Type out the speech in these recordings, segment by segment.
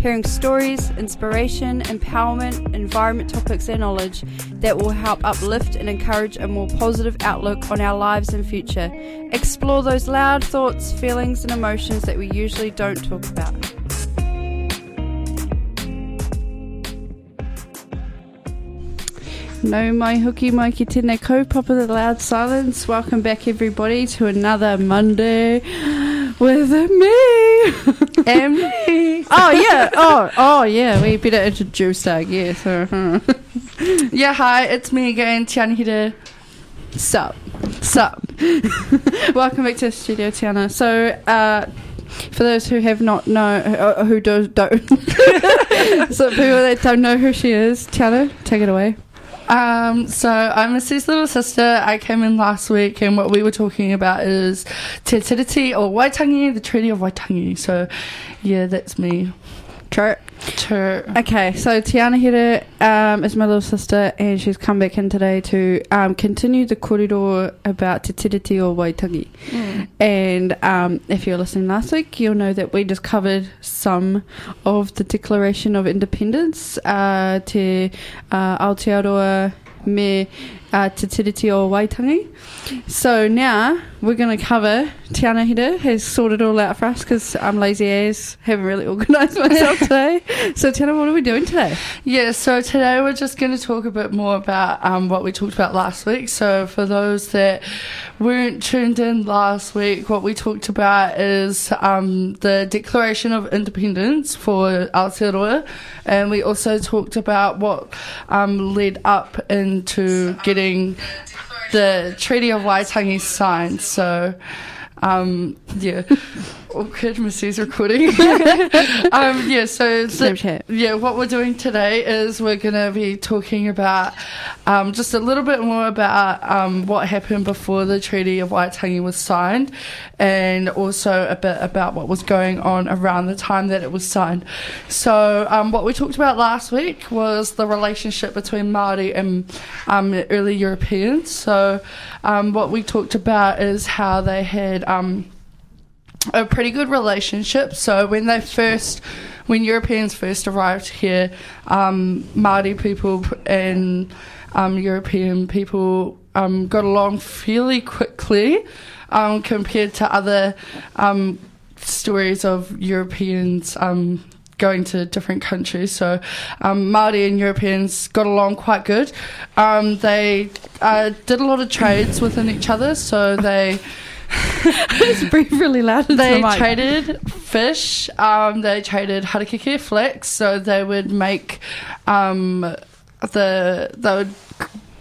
hearing stories, inspiration, empowerment, environment topics and knowledge that will help uplift and encourage a more positive outlook on our lives and future. Explore those loud thoughts, feelings and emotions that we usually don't talk about. Nau mai hoki mai ki tēnei kaupapa the loud silence. Welcome back everybody to another Monday with me. and me. oh yeah. Oh oh yeah. We better introduce that. Yes. Uh-huh. Yeah, hi, it's me again, Tianhira. Sup. Sup. Welcome back to the studio, Tiana. So uh for those who have not know, uh, who do, don't, so people that don't know who she is, Tiana, take it away. Um, so I'm Missy's little sister. I came in last week, and what we were talking about is Te Tiriti o Waitangi, the Treaty of Waitangi. So, yeah, that's me. True. True. Okay, so Tiana Hira um, is my little sister, and she's come back in today to um, continue the kōrero about Te Tiriti o Waitangi. Mm. And um, if you're listening last week, you'll know that we just covered some of the Declaration of Independence, uh, Te uh, Aotearoa me uh, Te Tiriti o Waitangi. So now we're going to cover, Tiana Hida has sorted it all out for us because I'm lazy as, haven't really organised myself today. So Tiana, what are we doing today? Yeah, so today we're just going to talk a bit more about um, what we talked about last week. So for those that weren't tuned in last week, what we talked about is um, the Declaration of Independence for Aotearoa, and we also talked about what um, led up into getting the Treaty of Waitangi signed. So, um, yeah. Awkward Missy's recording. um, yeah, so the- yeah, what we're doing today is we're going to be talking about um, just a little bit more about um, what happened before the Treaty of Waitangi was signed, and also a bit about what was going on around the time that it was signed. So, um, what we talked about last week was the relationship between Maori and um, early Europeans. So, um, what we talked about is how they had. Um, a pretty good relationship. So when they first, when Europeans first arrived here, um, Maori people and um, European people um, got along fairly quickly um, compared to other um, stories of Europeans. Um, Going to different countries, so um, Maori and Europeans got along quite good. Um, they uh, did a lot of trades within each other, so they Breathe really loud. they the traded fish. Um, they traded harakeke flax, so they would make um, the they would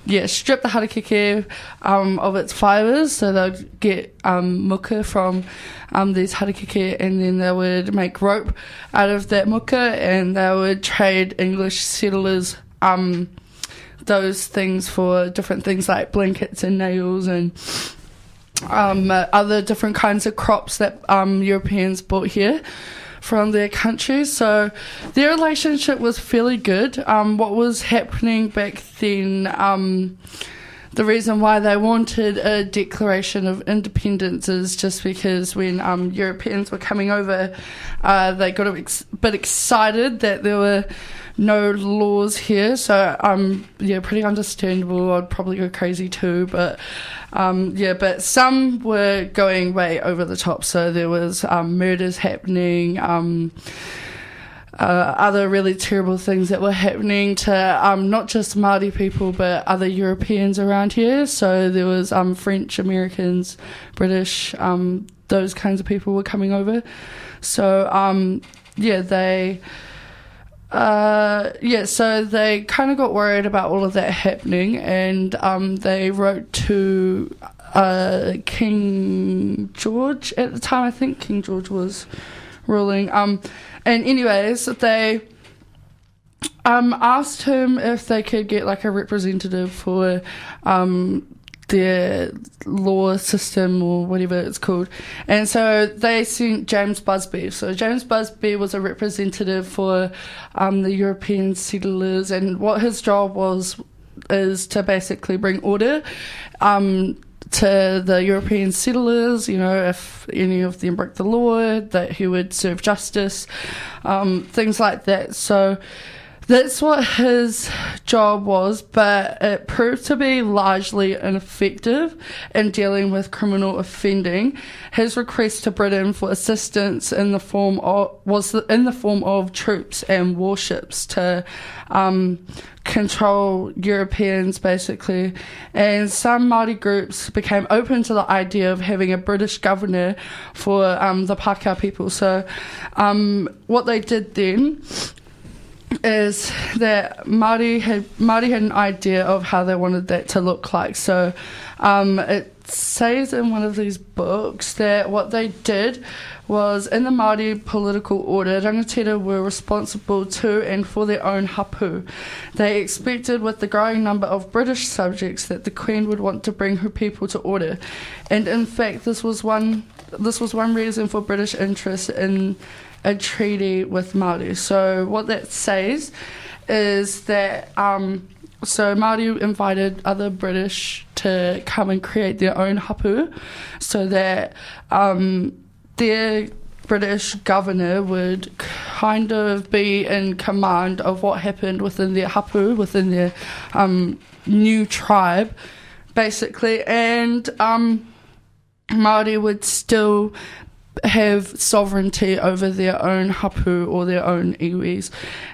yeah strip the harakeke um, of its fibers, so they'd get um, muka from um, these harakeke, and then they would make rope out of that muka, and they would trade English settlers. Um, those things for different things like blankets and nails and um, uh, other different kinds of crops that um, Europeans brought here from their countries. So their relationship was fairly good. Um, what was happening back then, um, the reason why they wanted a declaration of independence is just because when um, Europeans were coming over, uh, they got a bit excited that there were no laws here. So, um, yeah, pretty understandable. I'd probably go crazy too, but um, yeah, but some were going way over the top. So there was um, murders happening. Um, uh, other really terrible things that were happening to um, not just Māori people but other Europeans around here. So there was um, French, Americans, British, um, those kinds of people were coming over. So um, yeah, they. Uh, yeah, so they kind of got worried about all of that happening, and um, they wrote to uh, King George at the time. I think King George was ruling, um, and anyways, they um, asked him if they could get like a representative for um, their law system or whatever it's called. And so they sent James Busby. So James Busby was a representative for um, the European settlers, and what his job was is to basically bring order. Um, to the European settlers, you know, if any of them broke the law, that he would serve justice, um, things like that. So, that's what his job was, but it proved to be largely ineffective in dealing with criminal offending. His request to Britain for assistance in the form of was in the form of troops and warships to um, control Europeans, basically. And some Maori groups became open to the idea of having a British governor for um, the Pākehā people. So, um, what they did then is that Māori had Māori had an idea of how they wanted that to look like. So um, it says in one of these books that what they did was in the Māori political order, rangatira were responsible to and for their own hapu. They expected, with the growing number of British subjects, that the Queen would want to bring her people to order, and in fact, this was one this was one reason for British interest in a treaty with Māori. So what that says is that um, so Māori invited other British to come and create their own hapu, so that um, their British governor would kind of be in command of what happened within their hapu, within their um, new tribe, basically, and um, Māori would still have sovereignty over their own hapu or their own iwis,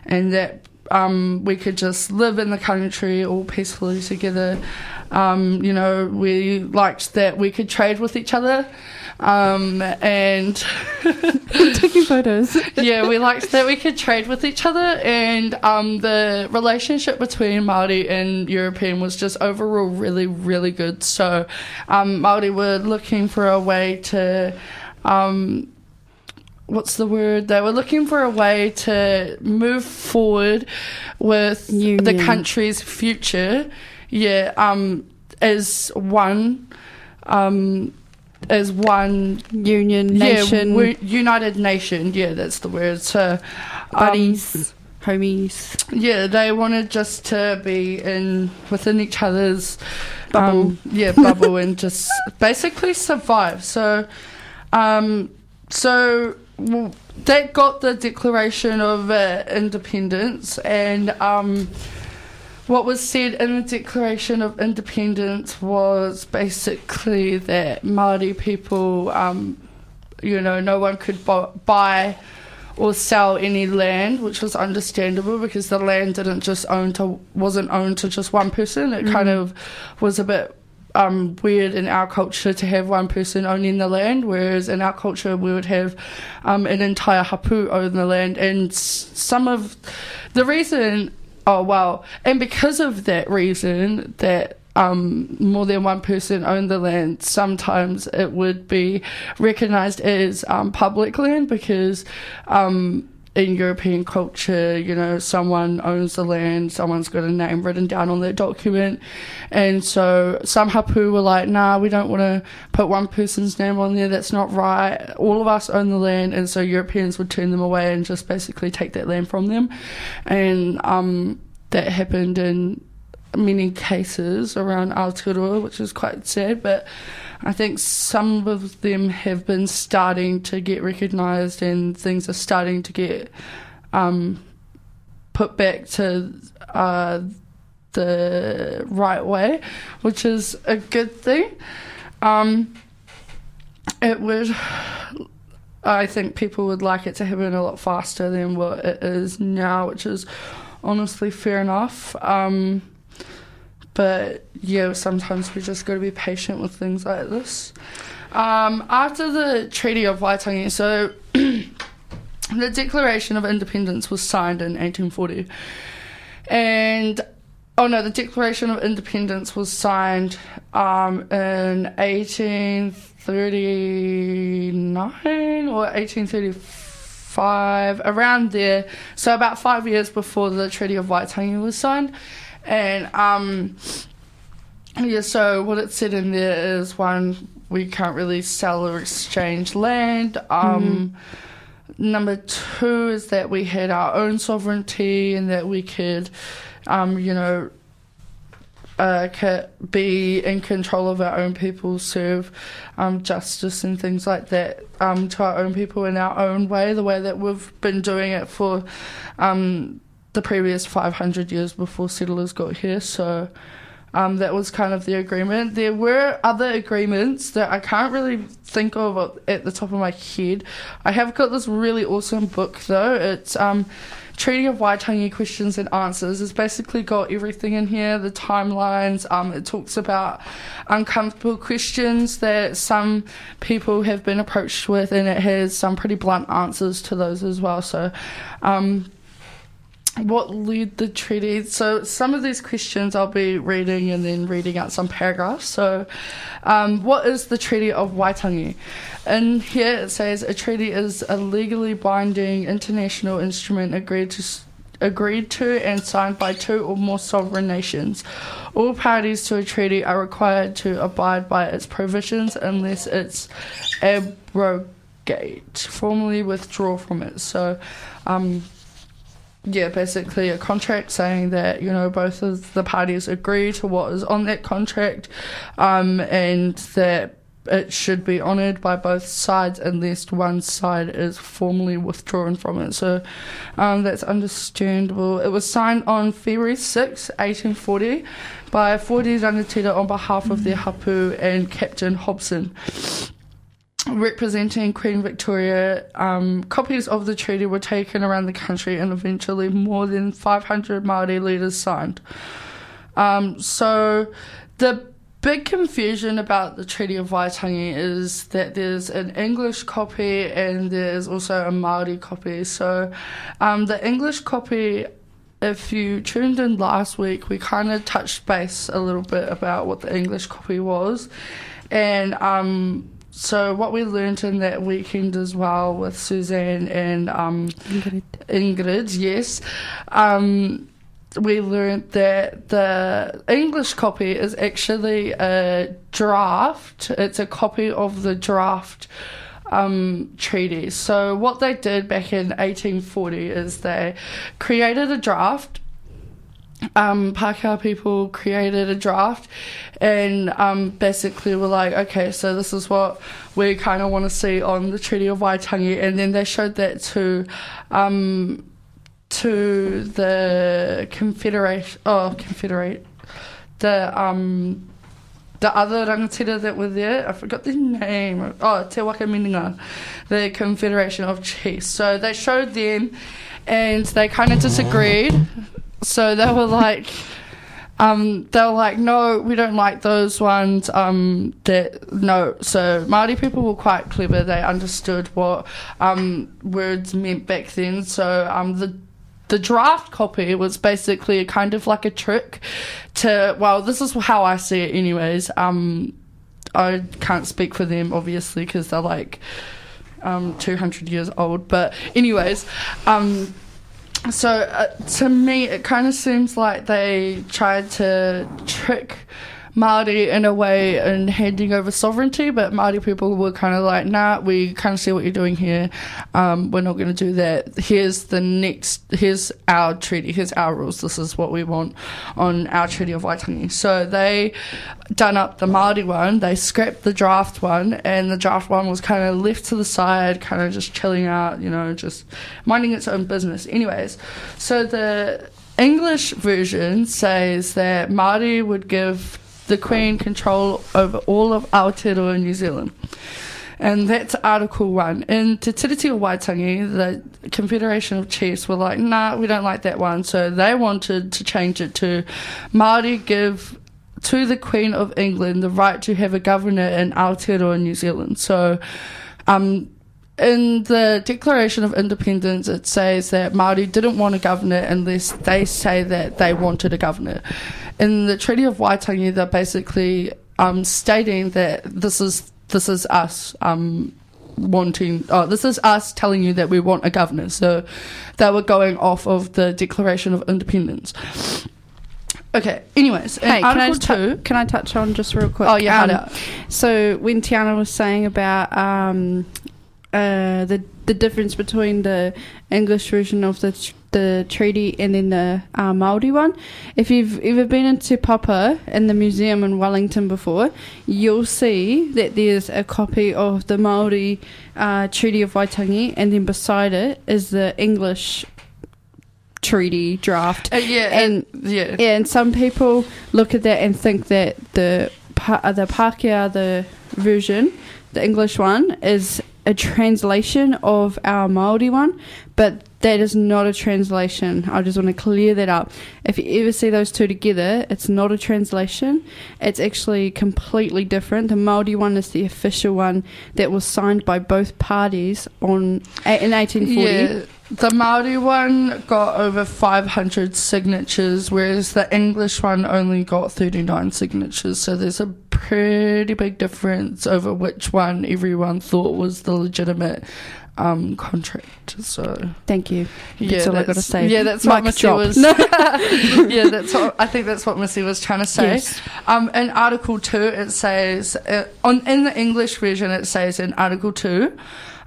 and that um, we could just live in the country all peacefully together. Um, you know, we liked that we could trade with each other. Um, and taking photos. yeah, we liked that we could trade with each other, and um, the relationship between Maori and European was just overall really, really good. So, um, Maori were looking for a way to um, what's the word? They were looking for a way to move forward with Union. the country's future. Yeah, um, as one, um, as one Union nation, yeah, United Nation. Yeah, that's the word. So, um, buddies, homies. yeah, they wanted just to be in within each other's Bubble. um, yeah, bubble and just basically survive. So, um, so w- that got the Declaration of uh, Independence, and um, what was said in the Declaration of Independence was basically that Maori people, um, you know, no one could bu- buy or sell any land, which was understandable because the land didn't just own to wasn't owned to just one person. It kind of was a bit um, weird in our culture to have one person owning the land, whereas in our culture we would have um, an entire hapu own the land. And some of the reason, oh well, and because of that reason that um, more than one person owned the land, sometimes it would be recognised as um, public land because um, in European culture, you know, someone owns the land, someone's got a name written down on that document. And so some hapu were like, nah, we don't want to put one person's name on there, that's not right. All of us own the land, and so Europeans would turn them away and just basically take that land from them. And um, that happened in many cases around Aotearoa, which is quite sad, but I think some of them have been starting to get recognised and things are starting to get um, put back to uh, the right way, which is a good thing. Um, it would, I think people would like it to happen a lot faster than what it is now, which is honestly fair enough. Um, but yeah, sometimes we just got to be patient with things like this. Um, after the Treaty of Waitangi, so the Declaration of Independence was signed in 1840, and oh no, the Declaration of Independence was signed um, in 1839 or 1835, around there. So about five years before the Treaty of Waitangi was signed, and um, yeah. So what it said in there is one, we can't really sell or exchange land. Um, Number two is that we had our own sovereignty and that we could, um, you know, uh, be in control of our own people, serve um, justice and things like that um, to our own people in our own way, the way that we've been doing it for um, the previous 500 years before settlers got here. So um, that was kind of the agreement. There were other agreements that I can't really think of at the top of my head. I have got this really awesome book though. It's um, Treaty of Waitangi Questions and Answers. It's basically got everything in here, the timelines. Um, it talks about uncomfortable questions that some people have been approached with, and it has some pretty blunt answers to those as well. So, um, what led the treaty. So some of these questions I'll be reading and then reading out some paragraphs. So, um, what is the Treaty of Waitangi? And here it says a treaty is a legally binding international instrument agreed to. Agreed to and signed by two or more sovereign nations. All parties to a treaty are required to abide by its provisions unless it's abrogate, formally withdraw from it. So, um, yeah, basically a contract saying that you know both of the parties agree to what is on that contract, um, and that it should be honoured by both sides unless one side is formally withdrawn from it. So um, that's understandable. It was signed on February 6, 1840, by Forty Rangatira on behalf of their hapu and Captain Hobson representing Queen Victoria, um, copies of the treaty were taken around the country and eventually more than 500 Māori leaders signed. Um, so the big confusion about the Treaty of Waitangi is that there's an English copy and there's also a Māori copy. So um, the English copy if you tuned in last week, we kind of touched base a little bit about what the English copy was. And um, so what we learned in that weekend as well with Suzanne and um, Ingrid. Ingrid, yes, um, we learned that the English copy is actually a draft. It's a copy of the draft um, treaty. So what they did back in 1840 is they created a draft um, Pākehā people created a draft and um, basically were like, okay, so this is what we kind of want to see on the Treaty of Waitangi, and then they showed that to um, to the Confederation, oh, Confederate, the um, the other rangatira that were there, I forgot the name. Oh, Te Whakaminenga, the Confederation of Chiefs. So they showed them, and they kind of disagreed. So they were like, um, they were like, no, we don't like those ones. Um, that no. So Māori people were quite clever. They understood what um, words meant back then. So um, the the draft copy was basically a kind of like a trick to. Well, this is how I see it, anyways. Um, I can't speak for them, obviously, because they're like um, 200 years old. But anyways, um, so uh, to me, it kind of seems like they tried to trick Māori in a way in handing over sovereignty, but Māori people were kind of like, nah, we kind of see what you're doing here. Um, we're not going to do that. Here's the next, here's our treaty, here's our rules. This is what we want on our Treaty of Waitangi. So they done up the Māori one, they scrapped the draft one, and the draft one was kind of left to the side, kind of just chilling out, you know, just minding its own business. Anyways, so the English version says that Māori would give the Queen control over all of Aotearoa New Zealand. And that's Article 1. In Te Tiriti o Waitangi, the Confederation of Chiefs were like, nah, we don't like that one. So they wanted to change it to Māori give to the Queen of England the right to have a governor in Aotearoa New Zealand. So um, in the Declaration of Independence, it says that Māori didn't want a governor unless they say that they wanted a governor in the Treaty of Waitangi, they're basically um, stating that this is this is us. Um, wanting. Oh, this is us telling you that we want a governor. So they were going off of the Declaration of Independence. Okay. Anyways, in Hey, can I, can I touch on just real quick? Oh yeah, Um, um, So when Tiana was saying about um, uh, the the difference between the English version of the tr- the treaty and then the uh, Maori one, if you've ever been into Papa in the museum in Wellington before, you'll see that there's a copy of the Maori uh, Treaty of Waitangi, and then beside it is the English treaty draft. Uh, yeah, and- and yeah, Yeah, and some people look at that and think that the uh, the Pākehā the version, the English one, is a translation of our Maori one, but that is not a translation. I just want to clear that up. If you ever see those two together, it's not a translation. It's actually completely different. The Maori one is the official one that was signed by both parties on in 1840. Yeah, the Maori one got over 500 signatures, whereas the English one only got 39 signatures. So there's a pretty big difference over which one everyone thought was the legitimate um, contract. So Thank you. yeah, That's all I gotta say. Yeah, that's Mic what Missy drop. was. yeah, that's what I think. That's what Missy was trying to say. Yes. Um, in Article 2, it says, uh, on in the English version, it says in Article 2,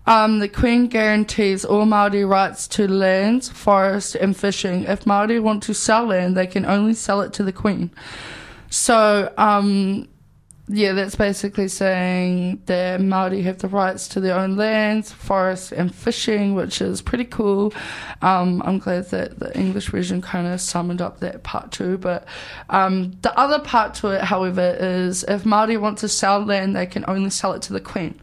um, the Queen guarantees all Māori rights to lands, forest, and fishing. If Māori want to sell land, they can only sell it to the Queen. So, um, yeah, that's basically saying that Māori have the rights to their own lands, forests, and fishing, which is pretty cool. Um, I'm glad that the English version kind of summed up that part too. But um, the other part to it, however, is if Māori want to sell land, they can only sell it to the Queen.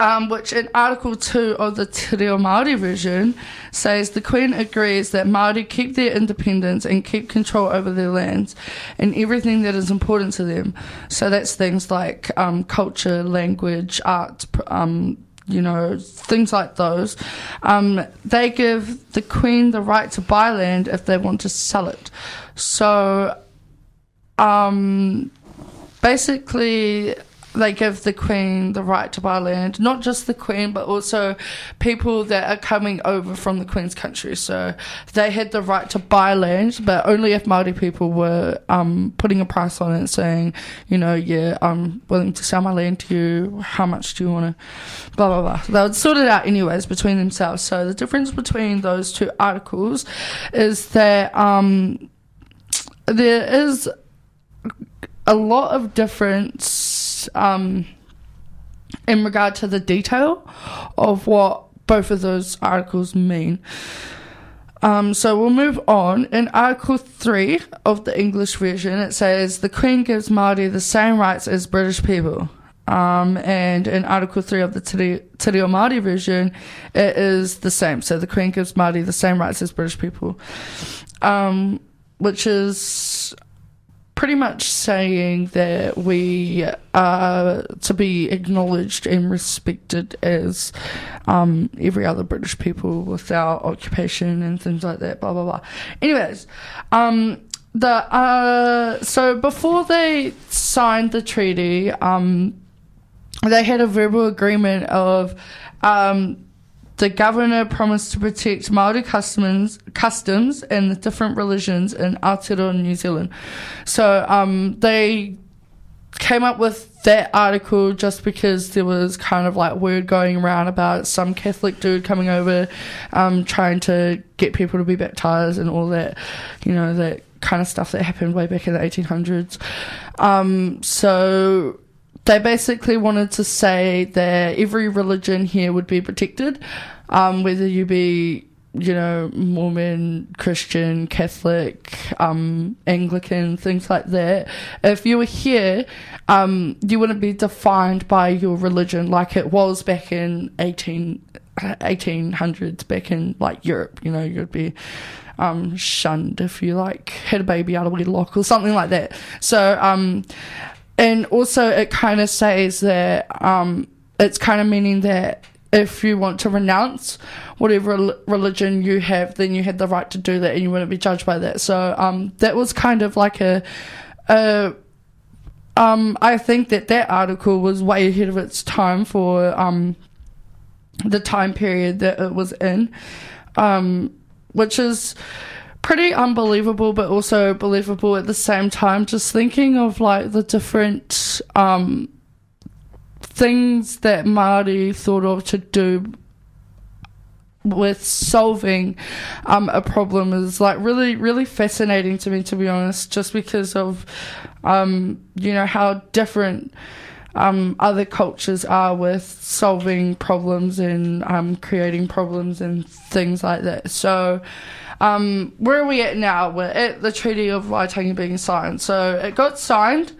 Um, which in Article 2 of the Te Reo Māori version says the Queen agrees that Māori keep their independence and keep control over their lands and everything that is important to them. So that's things like um, culture, language, art, um, you know, things like those. Um, they give the Queen the right to buy land if they want to sell it. So um, basically they give the queen the right to buy land. Not just the queen but also people that are coming over from the queen's country. So they had the right to buy land but only if Māori people were um, putting a price on it saying you know yeah i'm willing to sell my land to you. How much do you want to blah blah blah. They would sort it out anyways between themselves. So the difference between those two articles is that um, there is a lot of difference um, in regard to the detail of what both of those articles mean. Um, so we'll move on. In Article 3 of the English version, it says the Queen gives Māori the same rights as British people. Um, and in Article 3 of the Te Te Reo Māori version, it is the same. So the Queen gives Māori the same rights as British people. Um, which is pretty much saying that we are to be acknowledged and respected as um, every other British people with our occupation and things like that, blah, blah, blah. Anyways, um, the uh, so before they signed the treaty, um, they had a verbal agreement of um, the governor promised to protect Maori customs, customs and the different religions in Aotearoa, New Zealand. So um, they came up with that article just because there was kind of like word going around about some Catholic dude coming over, um, trying to get people to be baptized and all that, you know, that kind of stuff that happened way back in the 1800s. Um, so they basically wanted to say that every religion here would be protected, um, whether you be, you know, Mormon, Christian, Catholic, um, Anglican, things like that. If you were here, um, you wouldn't be defined by your religion like it was back in 18, 1800s, back in like Europe. You know, you'd be um, shunned if you like had a baby out of wedlock or something like that. So, um, and also it kind of says that um, it's kind of meaning that if you want to renounce whatever religion you have, then you had the right to do that, and you wouldn't be judged by that. So um, that was kind of like a a um, I think that that article was way ahead of its time for um, the time period that it was in, um, which is pretty unbelievable, but also believable at the same time. Just thinking of like the different um, things that Māori thought of to do with solving um, a problem is like really really fascinating to me to be honest just because of um, you know how different um, other cultures are with solving problems and um, creating problems and things like that so um, where are we at now? We're at the treaty of waitangi being signed. So it got signed.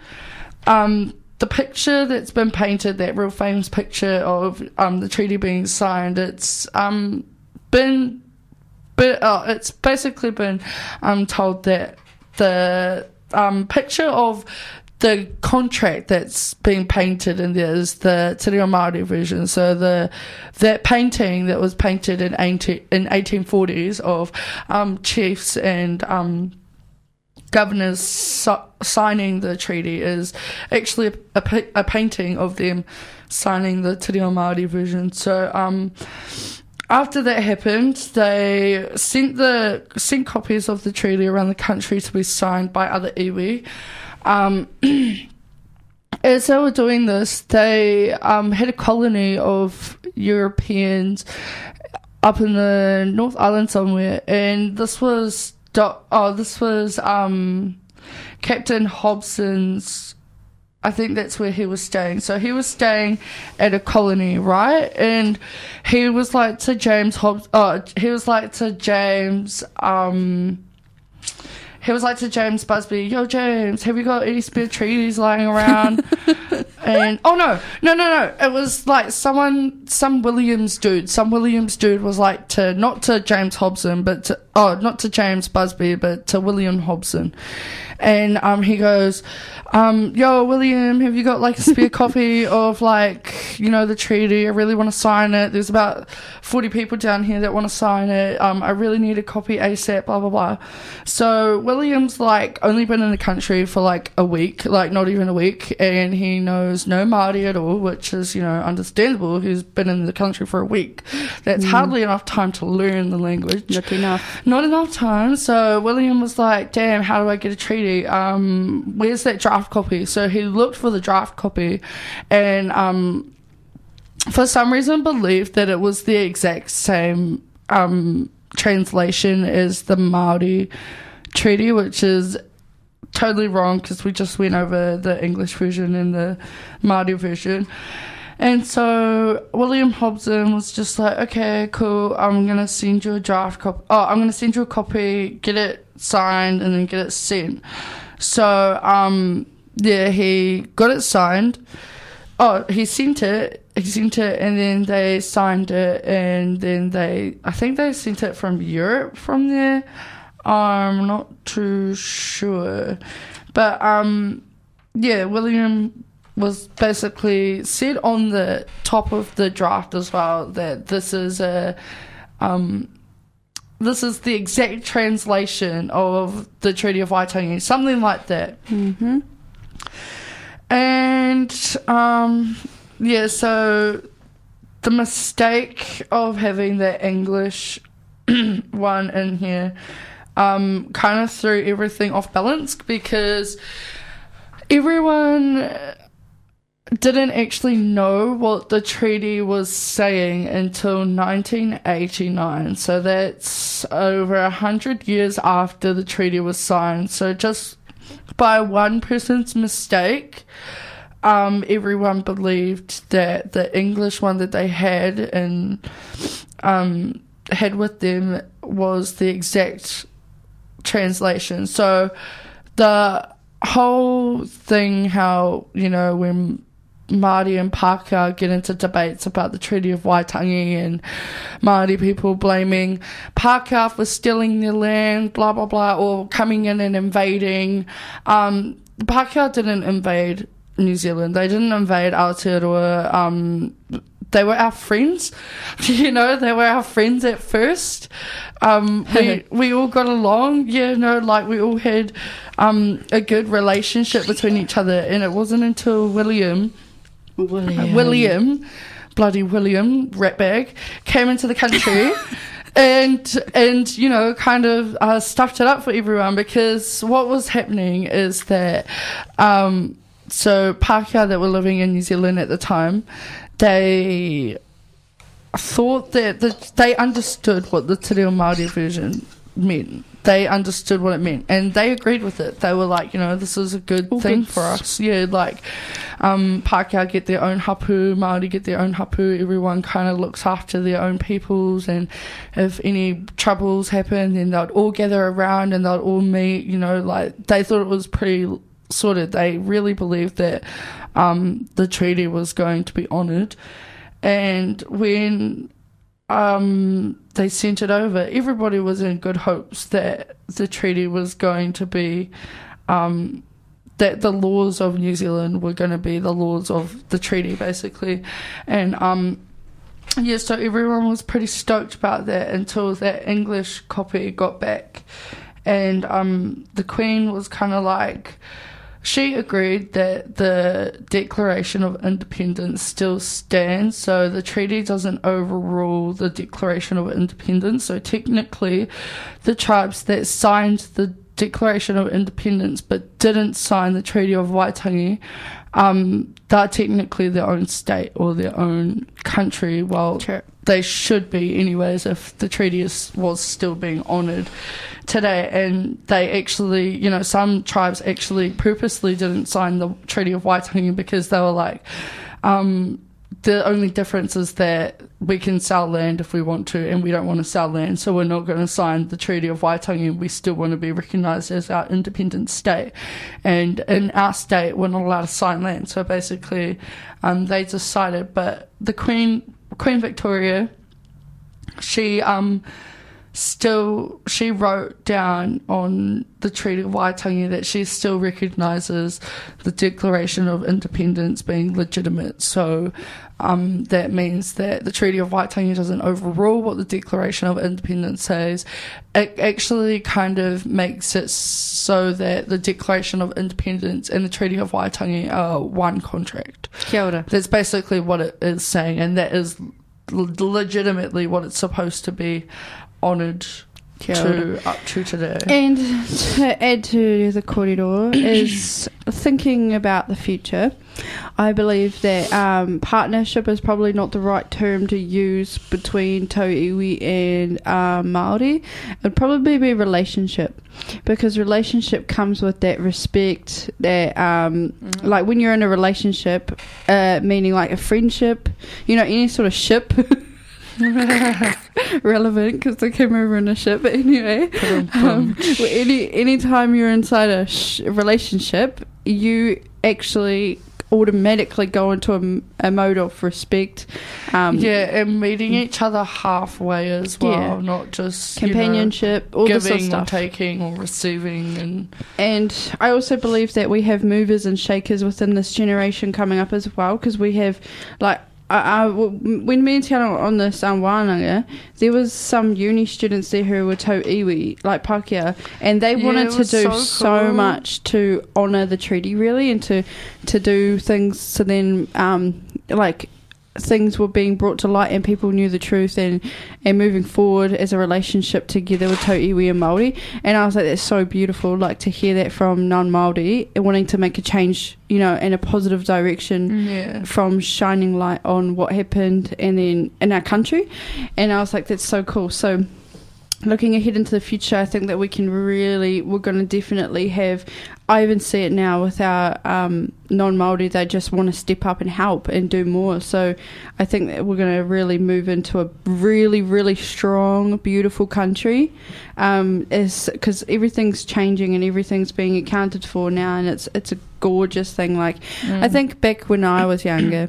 Um, the picture that's been painted, that real famous picture of um, the treaty being signed, it's um, been, oh, it's basically been um, told that the um, picture of the contract that's being painted in there is the Te Reo Māori version. So the that painting that was painted in 18, in 1840s of um, chiefs and um, governors so- signing the treaty is actually a, a, a, painting of them signing the Te Reo Māori version. So um, after that happened, they sent the sent copies of the treaty around the country to be signed by other iwi. Um, as they were doing this, they um, had a colony of Europeans up in the North Island somewhere, and this was oh, this was um, Captain Hobson's. I think that's where he was staying. So he was staying at a colony, right? And he was like to James Hobbs. Oh, he was like to James. Um, he was like to James Busby, "Yo, James, have you got any spare treaties lying around?" and oh no, no, no, no! It was like someone, some Williams dude, some Williams dude was like to not to James Hobson, but to oh, not to James Busby, but to William Hobson, and um, he goes, um, yo, William, have you got like a spare copy of like, you know, the treaty? I really want to sign it. There's about 40 people down here that want to sign it. Um, I really need a copy ASAP, blah, blah, blah. So William's like only been in the country for like a week, like not even a week, and he knows no Māori at all, which is, you know, understandable. He's been in the country for a week. That's mm. hardly enough time to learn the language. Not enough. Not enough time. So William was like, damn, how do I get a treaty? Um, where's that draft? copy. So he looked for the draft copy and um, for some reason believed that it was the exact same um, translation as the Maori treaty, which is totally wrong because we just went over the English version and the Maori version. And so William Hobson was just like, okay, cool. I'm gonna send you a draft copy. Oh, I'm gonna send you a copy, get it signed, and then get it sent. So um, yeah, he got it signed. Oh, he sent it. He sent it, and then they signed it, and then they. I think they sent it from Europe from there. I'm not too sure, but um, yeah, William was basically said on the top of the draft as well that this is a um this is the exact translation of the Treaty of Waitangi, something like that. Mm-hmm. And um, yeah, so the mistake of having the English one in here um, kind of threw everything off balance because everyone didn't actually know what the treaty was saying until 1989. So that's over a hundred years after the treaty was signed. So just by one person's mistake, um, everyone believed that the English one that they had and um, had with them was the exact translation. So the whole thing, how you know when Māori and Pākehā get into debates about the Treaty of Waitangi and Māori people blaming Pākehā for stealing their land, blah, blah, blah, or coming in and invading. Um, Pākehā didn't invade New Zealand. They didn't invade Aotearoa. Um, they were our friends. you know, they were our friends at first. Um, we we all got along. Yeah, no, like we all had um, a good relationship between each other, and it wasn't until William, William. William, bloody William ratbag, came into the country. And and you know, kind of uh, stuffed it up for everyone because what was happening is that um, so Pākehā that were living in New Zealand at the time, they thought that the, they understood what the Te Reo Māori version meant. They understood what it meant, and they agreed with it. They were like, you know, this is a good All thing for us. Yeah, like um, Pākehā get their own hapu, Māori get their own hapu. Everyone kind of looks after their own peoples, and if any troubles happen, then they'd all gather around and they'd all meet. You know, like they thought it was pretty sorted. They really believed that um, the treaty was going to be honoured. And when um, they sent it over, everybody was in good hopes that the treaty was going to be, um, that the laws of New Zealand were going to be the laws of the treaty, basically. And um, yeah, so everyone was pretty stoked about that until that English copy got back. And um, the Queen was kind of like, she agreed that the Declaration of Independence still stands, so the treaty doesn't overrule the Declaration of Independence. So technically, the tribes that signed the Declaration of Independence but didn't sign the Treaty of Waitangi, um, they're technically their own state or their own country. Well, Sure. They should be anyways if the treaty is, was still being honoured today. And they actually you know some tribes actually purposely didn't sign the treaty of waitangi because they were like um, the only difference is that we can sell land if we want to and we don't want to sell land. So we're not going to sign the treaty of waitangi. We still want to be recognised as our independent state. And in our state we're not allowed to sign land. So basically um, they decided but the queen queen victoria she um still she wrote down on the Treaty of Waitangi that she still recognises the Declaration of Independence being legitimate. So um, that means that the Treaty of Waitangi doesn't overrule what the Declaration of Independence says. It actually kind of makes it so that the Declaration of Independence and the Treaty of Waitangi are one contract. Kia ora. That's basically what it is saying, and that is legitimately what it's supposed to be honoured Kia to up to today. And to add to the kōrero is thinking about the future. I believe that um, partnership is probably not the right term to use between Tauiwi and uh, Maori. It'd probably be relationship because relationship comes with that respect. That um, like when you're in a relationship, uh, meaning like a friendship, you know, any sort of ship. relevant because they came over in a ship but anyway um, well, any anytime you're inside a sh- relationship you actually automatically go into a, a mode of respect um, yeah, and meeting each other halfway as well, Yeah. not just you know, companionship all giving sort of or taking or receiving, and And I also believe that we have movers and shakers within this generation coming up as well, because we have, like, I, I, when me and Tiana were on this um, wānanga, there was some uni students there who were tau iwi, like Pākehā, and they Yeah, wanted to do so so, much to honour the treaty, really, and to, to do things so then, um, like, things were being brought to light and people knew the truth and and moving forward as a relationship together with Tau Iwi and Māori. And I was like that's so beautiful like to hear that from non-Māori wanting to make a change you know in a positive direction yeah, from shining light on what happened and then in our country. And I was like that's so cool. So looking ahead into the future I think that we can really we're going to definitely have I even see it now with our um, non-Maori they just want to step up and help and do more so I think that we're going to really move into a really really strong beautiful country um, because everything's changing and everything's being accounted for now and it's it's a gorgeous thing like I Mm. think back when I was younger,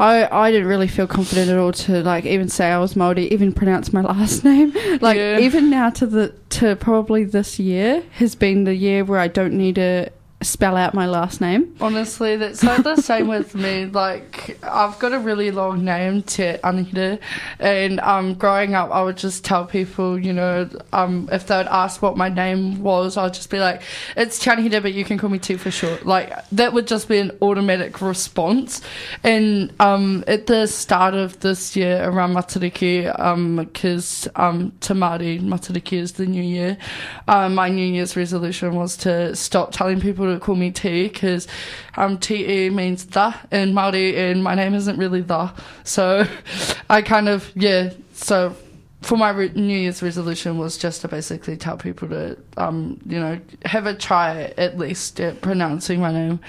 I I didn't really feel confident at all to like even say I was Maori, even pronounce my last name. Like Yeah. even now to the to probably this year has been the year where I don't need to spell out my last name. Honestly, that's the same with me. Like, I've got a really long name, Te Anahita, and um, growing up, I would just tell people, you know, um, if they would ask what my name was, I'd just be like, it's Te Anahita, but you can call me T for short. Like, that would just be an automatic response. And um, at the start of this year, around Matariki, because um, um, to Matariki is the new year, um, my New Year's resolution was to stop telling people to call me T because um, TE means the in Māori and my name isn't really the. So I kind of, yeah, so for my re- New Year's resolution was just to basically tell people to, um, you know, have a try at least at pronouncing my name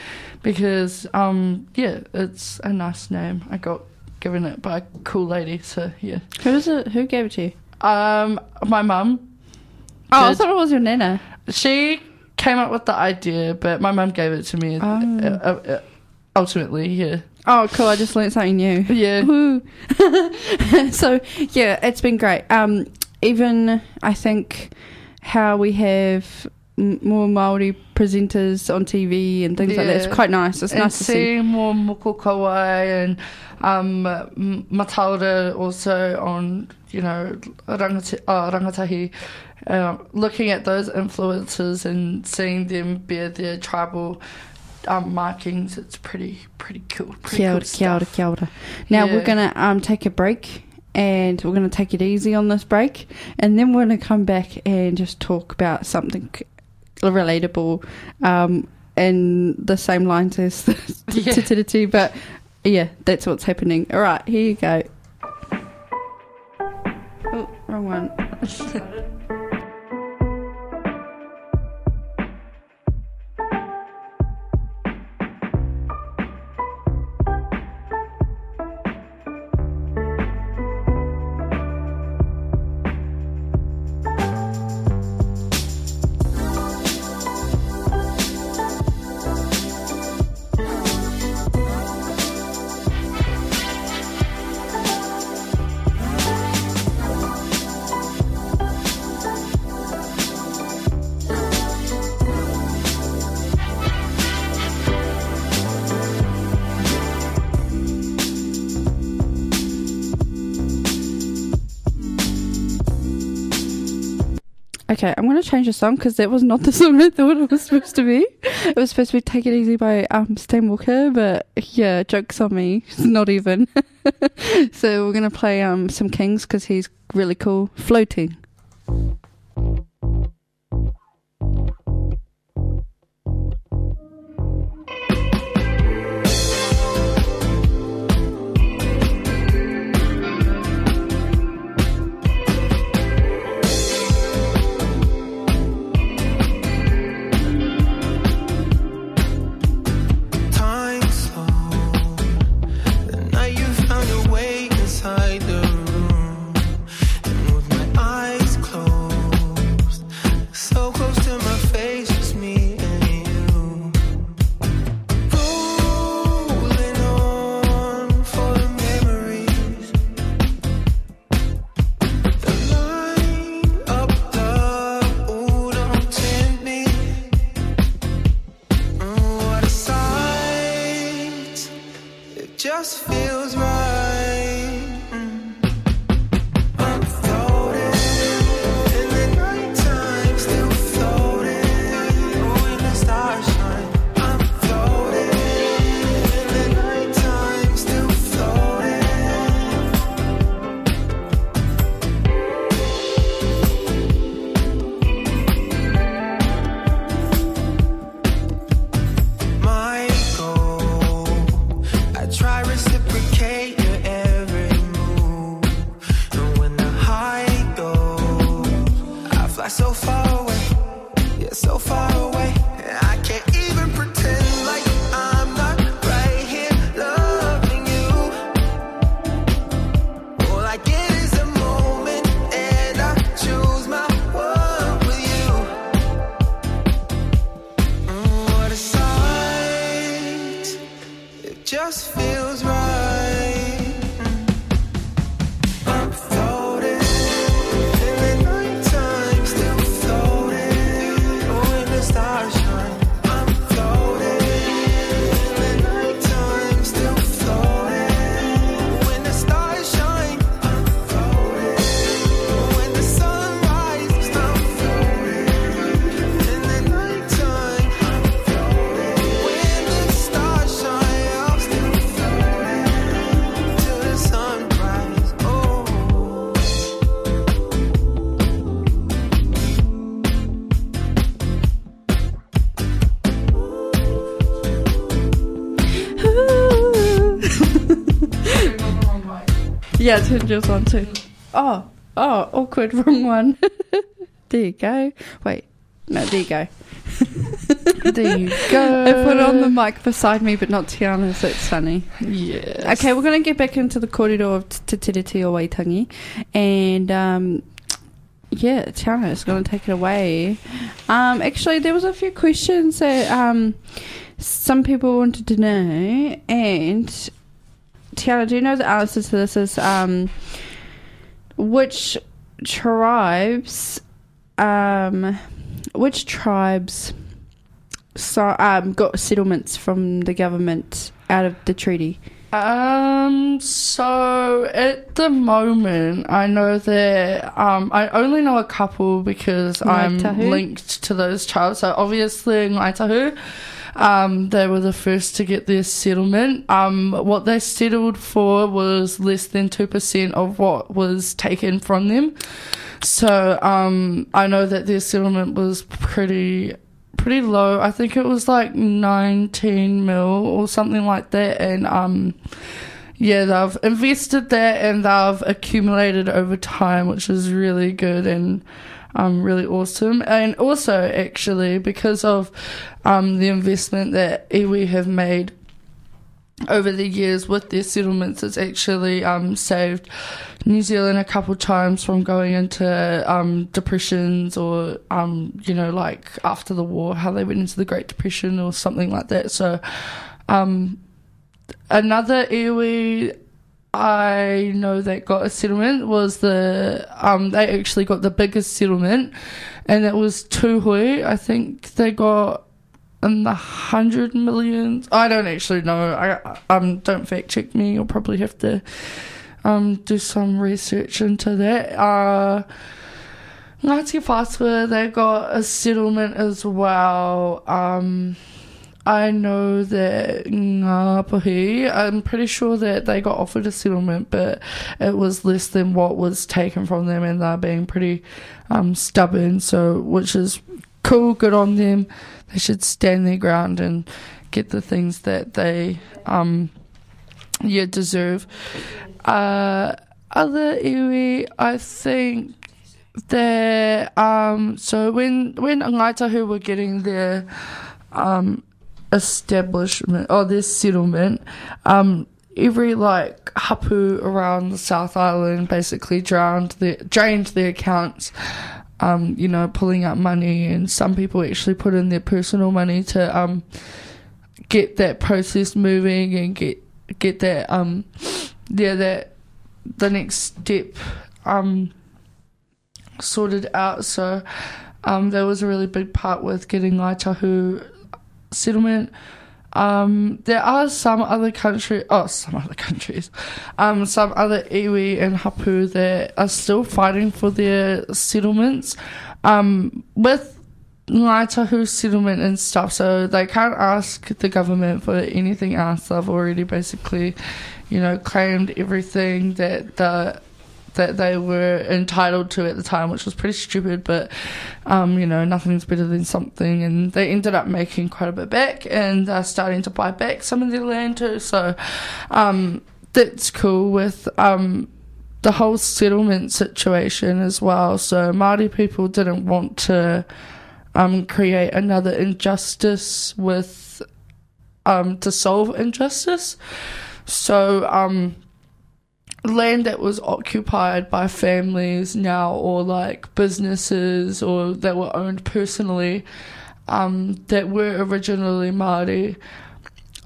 because, um, yeah, it's a nice name. I got given it by a cool lady, so yeah. Who is it? Who gave it to you? Um, my mum, Oh, I thought it was your nana. she came up with the idea, but my mum gave it to me. Oh. Uh, uh, uh, ultimately, yeah, Oh, cool! I just learned something new. yeah. So yeah, it's been great. Um, even I think how we have m- more Maori presenters on TV and things like that. It's quite nice. It's and nice to see. more moko kauae and um, M- also on you know rangati- uh, rangatahi, uh, looking at those influences and seeing them bear their tribal um, markings. It's pretty pretty cool. Pretty Kia ora, cool kia ora, kia ora. Now Yeah. we're gonna um take a break. And we're going to take it easy on this break, and then we're going to come back and just talk about something relatable, um, in the same lines as the Yeah. But yeah, that's what's happening. All right, here you go. Oh, wrong one. Okay, I'm going to change the song because that was not the song I thought it was supposed to be. It was supposed to be "Take It Easy" by um, Stan Walker, but yeah, jokes on me. It's not even. so we're going to play um, some Kings because he's really cool. Floating. Yeah, turn yours on too. Oh, oh, awkward, wrong one. there you go. Wait, no, there you go. there you go. I put on the mic beside me, but not Tiana, so it's funny. Yes. Okay, we're going to get back into the kōrero of Te Tiriti o Waitangi. And, um, yeah, Tiana is going to take it away. Um, actually, there was a few questions that um, some people wanted to know. And, Tiana, do you know the answer to this is um, which tribes... Um, which tribes so, um, got settlements from the government out of the treaty? Um. So at the moment, I know that um, I only know a couple because I'm Tahu? linked to those tribes. So obviously, Ngāi Tahu, um, they were the first to get their settlement. Um, what they settled for was less than two percent of what was taken from them. So um, I know that their settlement was pretty pretty low. I think it was like 19 mil or something like that. And um, yeah, they've invested that and they've accumulated over time, which is really good and um, really awesome. And also, actually, because of um, the investment that iwi have made over the years with their settlements, it's actually um, saved New Zealand a couple times from going into um, depressions or, um, you know, like after the war, how they went into the Great Depression or something like that. So, um, another iwi I know that got a settlement was the, um, they actually got the biggest settlement and it was Tainui. I think they got in the hundred millions. I don't actually know. I um don't fact check me. You'll probably have to um do some research into that. Uh Ngāti Whātua, they got a settlement as well. Um I know that Ngāpuhi, I'm pretty sure that they got offered a settlement, but it was less than what was taken from them, and they're being pretty um, stubborn. So, which is cool, good on them. They should stand their ground and get the things that they, um, yeah, deserve. Uh, other iwi, I think that um, so when when Ngaitahu were getting their um, establishment or this settlement, um, every like hapu around the South Island basically drowned their drained their accounts. Um, you know, pulling up money, and some people actually put in their personal money to um, get that process moving and get get that um, yeah that the next step um sorted out. So um, there was a really big part with getting Ngaitahu settlement. Um, there are some other country, oh, some other countries, um, some other iwi and hapu that are still fighting for their settlements. Um, with Ngaitahu settlement and stuff, so they can't ask the government for anything else. They've already basically, you know, claimed everything that the that they were entitled to at the time, which was pretty stupid, but um, you know, nothing's better than something. And they ended up making quite a bit back and they're starting to buy back some of their land too. So um, that's cool with um, the whole settlement situation as well. So Māori people didn't want to um, create another injustice with um, to solve injustice. So um, land that was occupied by families now or like businesses or that were owned personally um, that were originally Māori.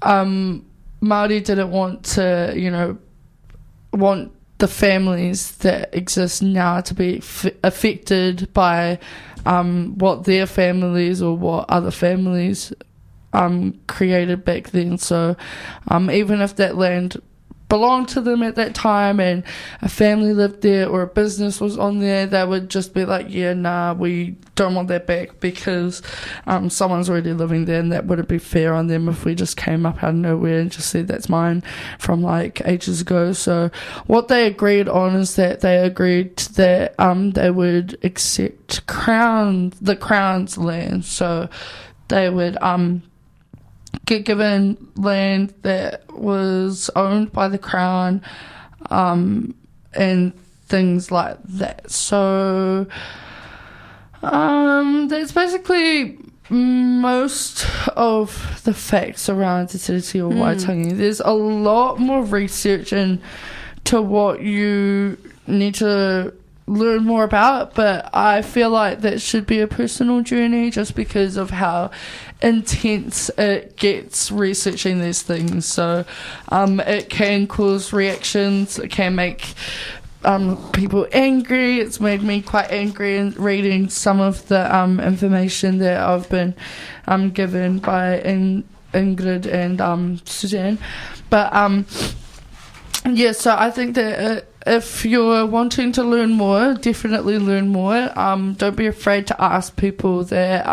Um, Māori didn't want to, you know, want the families that exist now to be f- affected by um, what their families or what other families um, created back then. So um, even if that land belonged to them at that time and a family lived there or a business was on there, they would just be like, yeah, nah, we don't want that back because um, someone's already living there and that wouldn't be fair on them if we just came up out of nowhere and just said that's mine from like ages ago. So what they agreed on is that they agreed that um, they would accept crown, the crown's land. So they would um, get given land that was owned by the crown, um, and things like that. So um, that's basically most of the facts around Te Tiriti o Waitangi. There's a lot more research into what you need to learn more about, but I feel like that should be a personal journey just because of how intense it gets researching these things. So um, it can cause reactions, it can make um, people angry. It's made me quite angry in reading some of the um, information that I've been um, given by in- Ingrid and um, Suzanne. But um, yeah, so I think that uh, if you're wanting to learn more, definitely learn more. Um, don't be afraid to ask people that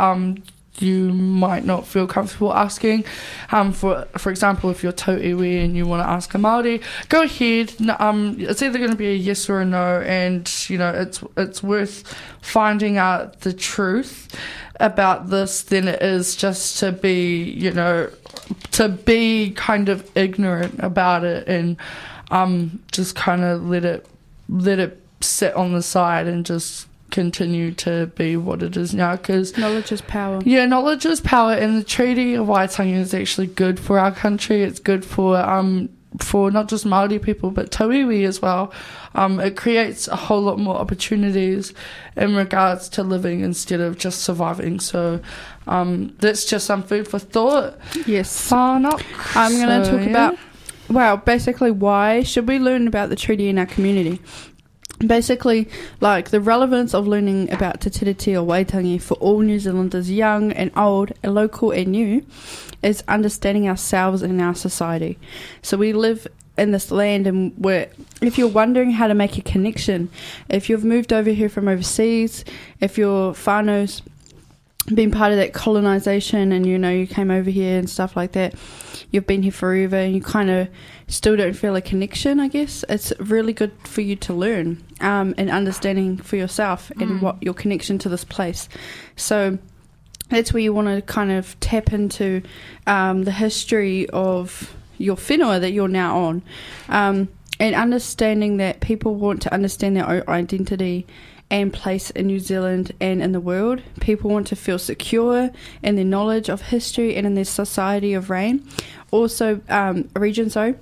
you might not feel comfortable asking. Um, for for example, if you're tau iwi and you want to ask a Maori, go ahead. Um, it's either going to be a yes or a no, and you know it's it's worth finding out the truth about this than it is just to be you know to be kind of ignorant about it and um just kind of let it let it sit on the side and just continue to be what it is now because Knowledge is power. yeah, knowledge is power, and the Treaty of Waitangi is actually good for our country. It's good for um for not just Maori people but Tauiwi as well. Um, it creates a whole lot more opportunities in regards to living instead of just surviving. So um, that's just some food for thought. Yes. Whanau. I'm going to So, talk yeah. about, well, basically, why should we learn about the treaty in our community? Basically, like the relevance of learning about Te Tiriti o Waitangi for all New Zealanders, young and old, and local and new, is understanding ourselves and our society. So we live in this land, and we're, if you're wondering how to make a connection, if you've moved over here from overseas, if you're whānau's been part of that colonization and you know you came over here and stuff like that. You've been here forever and you kind of still don't feel a connection i guess. It's really good for you to learn um, and understanding for yourself and what your connection to this place. So that's where you want to kind of tap into um, the history of your whenua that you're now on. Um, and understanding that people want to understand their own identity and place in New Zealand and in the world. People want to feel secure in their knowledge of history and in their society of rain. Also, um, region, so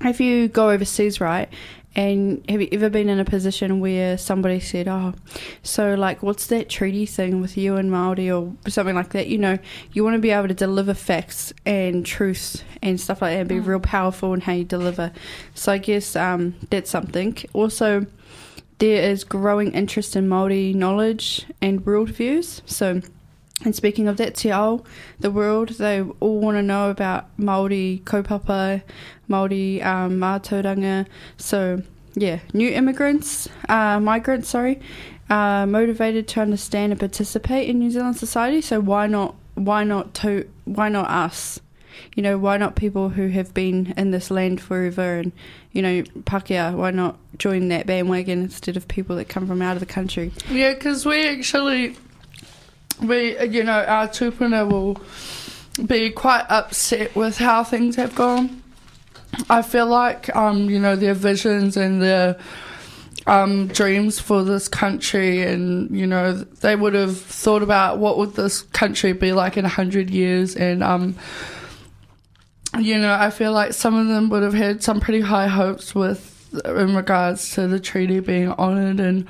if you go overseas, right, and have you ever been in a position where somebody said, "Oh, so like, what's that treaty thing with you and Maori or something like that?" You know, you want to be able to deliver facts and truths and stuff like that, and be real powerful in how you deliver. So I guess um, that's something. Also, there is growing interest in Maori knowledge and world views. So, and speaking of that, Te Ao, the world, they all want to know about Maori kaupapa, Maori um, mātauranga. So, yeah, new immigrants, uh, migrants, sorry, motivated to understand and participate in New Zealand society. So why not? Why not to? Why not us? You know, why not people who have been in this land forever and, you know, Pakeha, why not join that bandwagon instead of people that come from out of the country? Yeah, because we actually, we you know, our tupuna will be quite upset with how things have gone. I feel like, um, you know, their visions and their um, dreams for this country, and you know, they would have thought about what would this country be like in a hundred years, and um, you know, I feel like some of them would have had some pretty high hopes with in regards to the treaty being honoured and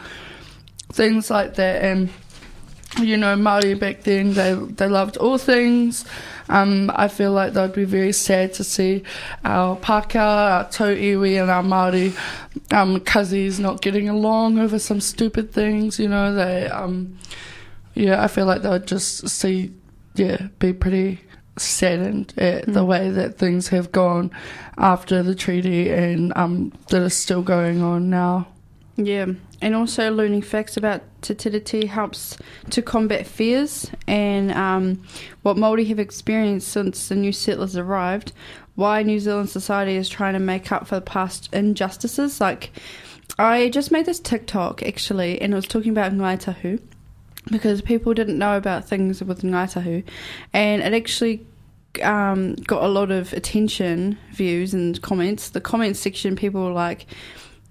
things like that. And you know, Maori back then they they loved all things. Um, I feel like they'd be very sad to see our Paka, our Tau Iwi, and our Maori um, cousins not getting along over some stupid things. You know, they um, yeah, I feel like they would just see yeah, be pretty saddened at the way that things have gone after the treaty and um, that are still going on now. Yeah, and also learning facts about Te helps to combat fears and um, what Māori have experienced since the new settlers arrived. Why New Zealand society is trying to make up for the past injustices. Like, I just made this TikTok actually, and it was talking about Ngai Tahu because people didn't know about things with Ngai Tahu, and it actually um, got a lot of attention, views, and comments. The comments section, people were like,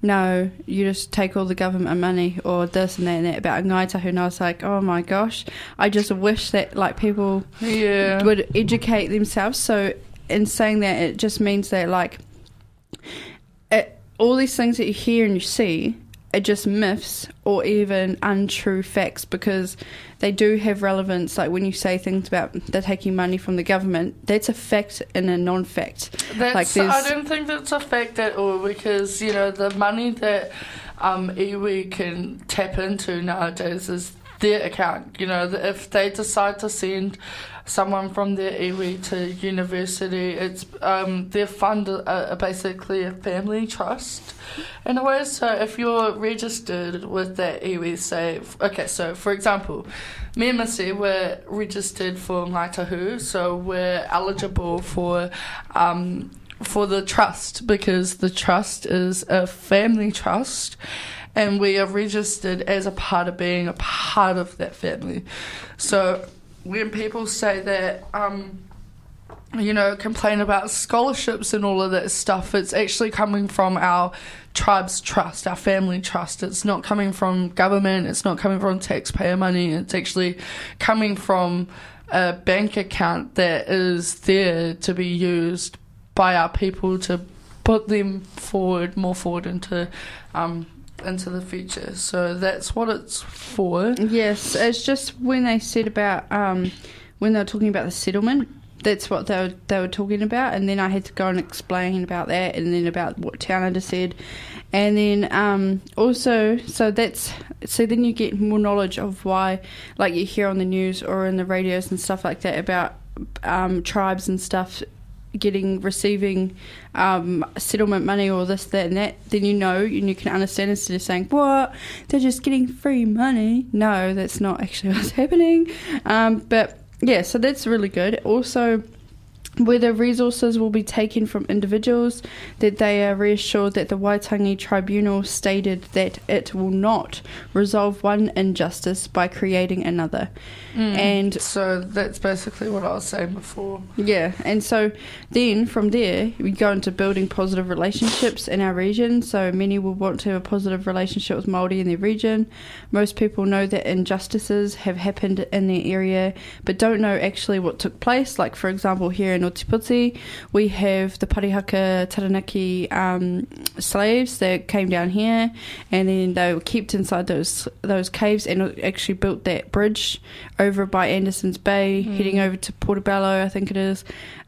no, you just take all the government money or this and that and that about Ngai Tahu. And I was like, oh my gosh, I just wish that like people Yeah. would educate themselves. So in saying that, it just means that like it, all these things that you hear and you see are just myths or even untrue facts because they do have relevance. Like when you say things about they're taking money from the government, that's a fact and a non-fact. That's, Like, there's- I don't think that's a fact at all because you know the money that um, iwi can tap into nowadays is their account. You know, if they decide to send someone from their iwi to university, it's um, their fund are basically a family trust in a way. So if you're registered with that iwi, say, okay, so for example. Me and Missy were registered for Ngai Tahu, so we're eligible for um, for the trust because the trust is a family trust and we are registered as a part of being a part of that family. So when people say that, um, you know, complain about scholarships and all of that stuff, it's actually coming from our tribe's trust, our family trust. It's not coming from government, it's not coming from taxpayer money, it's actually coming from a bank account that is there to be used by our people to put them forward, more forward into um, into the future. So that's what it's for. Yes, it's just when they said about um, when they were talking about the settlement. That's what they were, they were talking about, and then I had to go and explain about that, and then about what Tiana said, and then um, also so that's so then you get more knowledge of why, like you hear on the news or in the radios and stuff like that about um, tribes and stuff getting receiving um, settlement money or this that and that then you know and you can understand instead of saying what? They're just getting free money. No that's not actually what's happening. Um, but yeah so that's really good. Also whether resources will be taken from individuals, that they are reassured that the Waitangi Tribunal stated that it will not resolve one injustice by creating another. Mm. And So that's basically what I was saying before. yeah, and so then from there we go into building positive relationships in our region. So many will want to have a positive relationship with Maori in their region. Most people know that injustices have happened in their area, but don't know actually what took place. Like for example, here in Ōtepoti, we have the Parihaka Taranaki um, slaves that came down here, and then they were kept inside those those caves and actually built that bridge over by Anderson's Bay, heading over to Portobello, I think it is.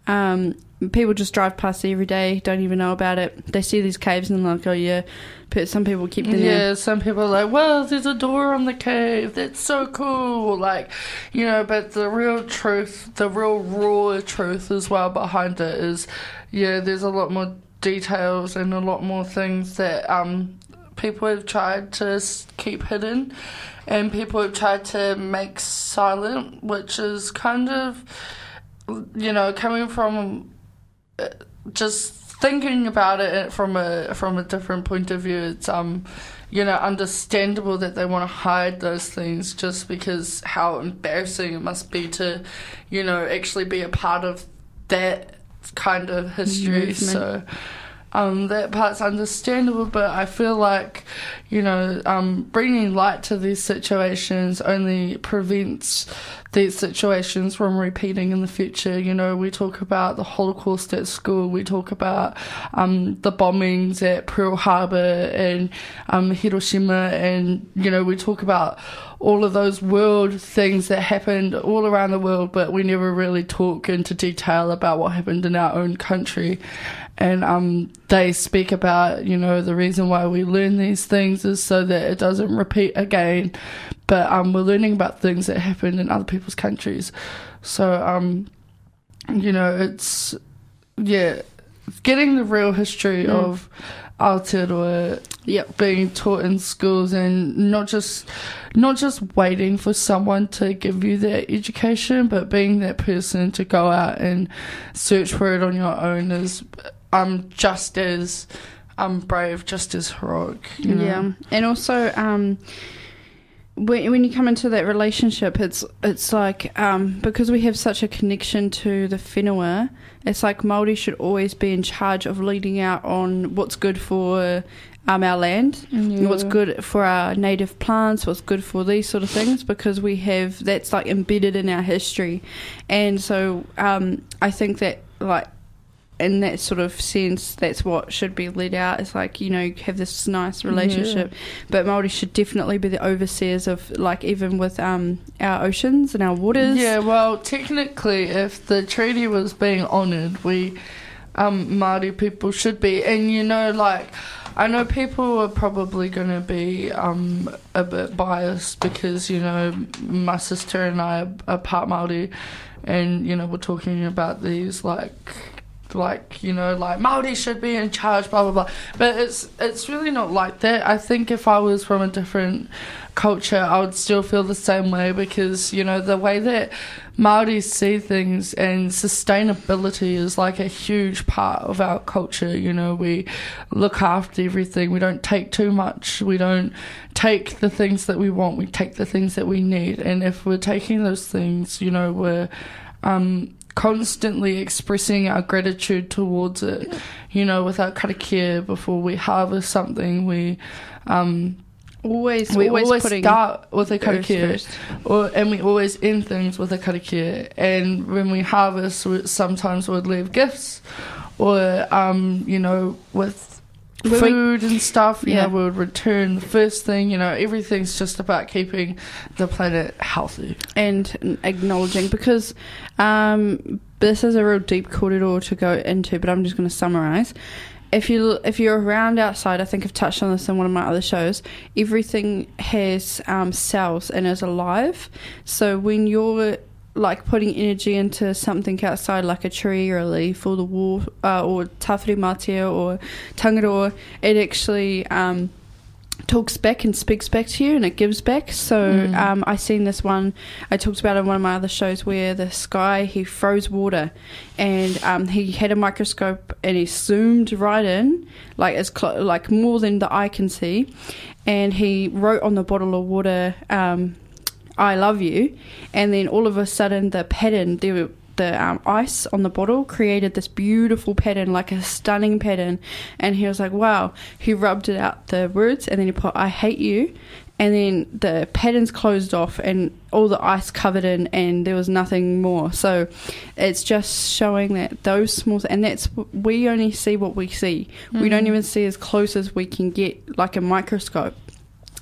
Um, people just drive past every day, don't even know about it. They see these caves and like, oh yeah, but some people keep them. Yeah, some people are like, well, there's a door on the cave. That's so cool. Like, you know, but the real truth, the real raw truth as well behind it is, yeah, there's a lot more details and a lot more things that um, people have tried to keep hidden and people have tried to make silent, which is kind of, you know, coming from just thinking about it from a from a different point of view. It's um, you know, understandable that they want to hide those things just because how embarrassing it must be to, you know, actually be a part of that kind of history. Movement. So. Um, that part's understandable, but I feel like, you know, um, bringing light to these situations only prevents these situations from repeating in the future. You know, we talk about the Holocaust at school, we talk about um, the bombings at Pearl Harbor and um, Hiroshima, and, you know, we talk about all of those world things that happened all around the world, but we never really talk into detail about what happened in our own country. And um, they speak about, you know, the reason why we learn these things is so that it doesn't repeat again. But um, we're learning about things that happened in other people's countries. So, um, you know, it's, yeah, getting the real history of Aotearoa Yep. being taught in schools and not just not just waiting for someone to give you that education but being that person to go out and search for it on your own is um just as um brave just as heroic you know? Yeah, and also um, when, when you come into that relationship, it's it's like um, because we have such a connection to the whenua, it's like Māori should always be in charge of leading out on what's good for um, our land, Yeah. what's good for our native plants, what's good for these sort of things, because we have that's like embedded in our history, and so um, I think that like in that sort of sense, that's what should be led out. It's like you know you have this nice relationship, but Maori should definitely be the overseers of like even with um our oceans and our waters. Yeah, well, technically, if the treaty was being honoured, we um, Māori people should be. And you know, like, I know people are probably going to be um, a bit biased because, you know, my sister and I are, are part Māori, and, you know, we're talking about these, like, like you know like Maori should be in charge blah blah blah. But it's it's really not like that. I think if I was from a different culture I would still feel the same way because you know the way that Maori see things and sustainability is like a huge part of our culture. You know we look after everything. We don't take too much. We don't take the things that we want. We take the things that we need. And if we're taking those things you know we're um constantly expressing our gratitude towards it. You know, with our karakia before we harvest something, we um, always we always, always, start with a karakia, or and we always end things with a karakia. And when we harvest, we, sometimes we'd leave gifts, or um, you know, with food and stuff. You Yeah. know, we would return the first thing. You know, everything's just about keeping the planet healthy. and acknowledging because um, this is a real deep corridor to go into, but I'm just going to summarize. If you if you're around outside, I think I've touched on this in one of my other shows. Everything has um, cells and is alive. So when you're like putting energy into something outside, like a tree or a leaf or the wall uh, or Tāwhirimātea or tangaroa, it actually um, talks back and speaks back to you and it gives back. So Mm. um, I seen this one I talked about in one of my other shows where this guy he froze water and um, he had a microscope and he zoomed right in like as clo- like more than the eye can see and he wrote on the bottle of water um, I love you and then all of a sudden the pattern were the um, ice on the bottle created this beautiful pattern, like a stunning pattern. And he was like, wow. He rubbed it out the words and then he put, I hate you. And then the patterns closed off and all the ice covered in, and there was nothing more. So it's just showing that those small, and that's, we only see what we see. We don't even see as close as we can get, like a microscope.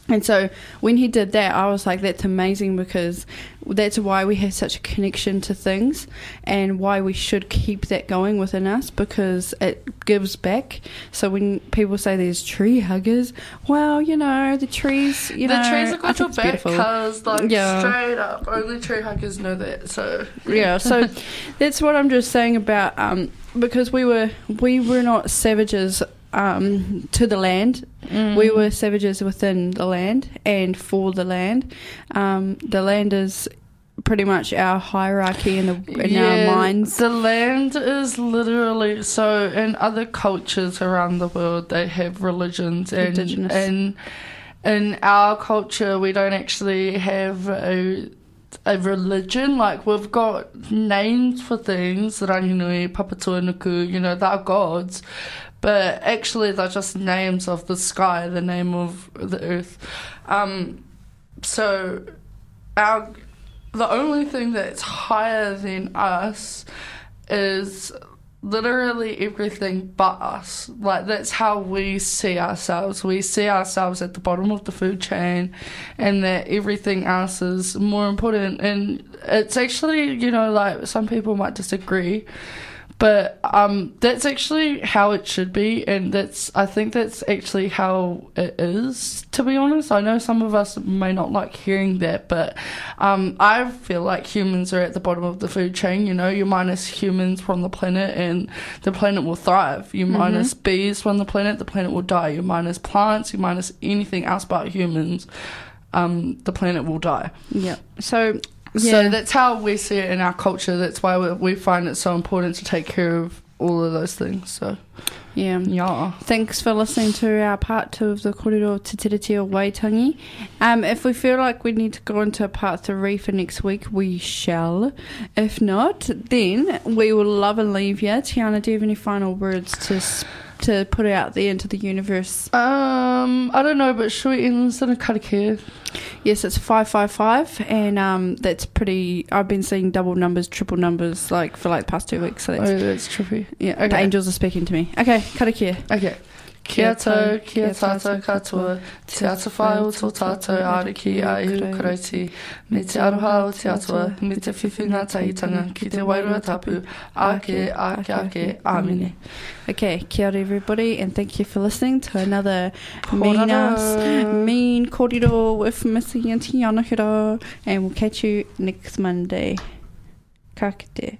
And so when he did that, I was like, that's amazing because that's why we have such a connection to things and why we should keep that going within us because it gives back. So when people say there's tree huggers, well, you know, the trees, you know, the know, trees are think your back because, like, Yeah. straight up, only tree huggers know that. So yeah so that's what i'm just saying about um because we were we were not savages um to the land Mm. we were savages within the land and for the land um the land is pretty much our hierarchy in, the, in our minds The land is literally so. In other cultures around the world, they have religions, and Indigenous. and in our culture, we don't actually have a a religion. Like we've got names for things, Ranginui, Papatuanuku, you know, they're gods. But actually, they're just names of the sky, the name of the earth. Um, so, our the only thing that's higher than us is literally everything but us. Like that's how we see ourselves. We see ourselves at the bottom of the food chain and that everything else is more important and it's actually, you know, like some people might disagree. But um, that's actually how it should be, and that's I think that's actually how it is. To be honest, I know some of us may not like hearing that, but um, I feel like humans are at the bottom of the food chain. You know, you minus humans from the planet, and the planet will thrive. You minus bees from the planet, the planet will die. You minus plants, you minus anything else but humans, um, the planet will die. yeah so So that's how we see it in our culture. That's why we, we find it so important to take care of all of those things. So Yeah. yeah. Thanks for listening to our part two of the Korero Te Tiriti o Waitangi. Um, if we feel like we need to go into a part three for next week, we shall. If not, then we will love and leave you. Tiana, do you have any final words to s- to put it out there into the universe? Um, I don't know, but should we end this in a karakia? Yes, it's 555, and um, that's pretty. I've been seeing double numbers, triple numbers, like for like the past two weeks. So that's, Oh, that's trippy. yeah, the angels are speaking to me. Okay, karakia. Okay. Kia tau, kia tātou katoa, te ata whai o tō tātou ariki a ihu karaiti, me te aroha o te atua, me te whiwhinga tahitanga, ki te wairua tapu, ake, ake, ake, āmine. Okay, kia ora everybody, and thank you for listening to another Ko Mean rana. Us, Mean Korero with Missy and Tiana Hira, and we'll catch you next Monday. Ka kite.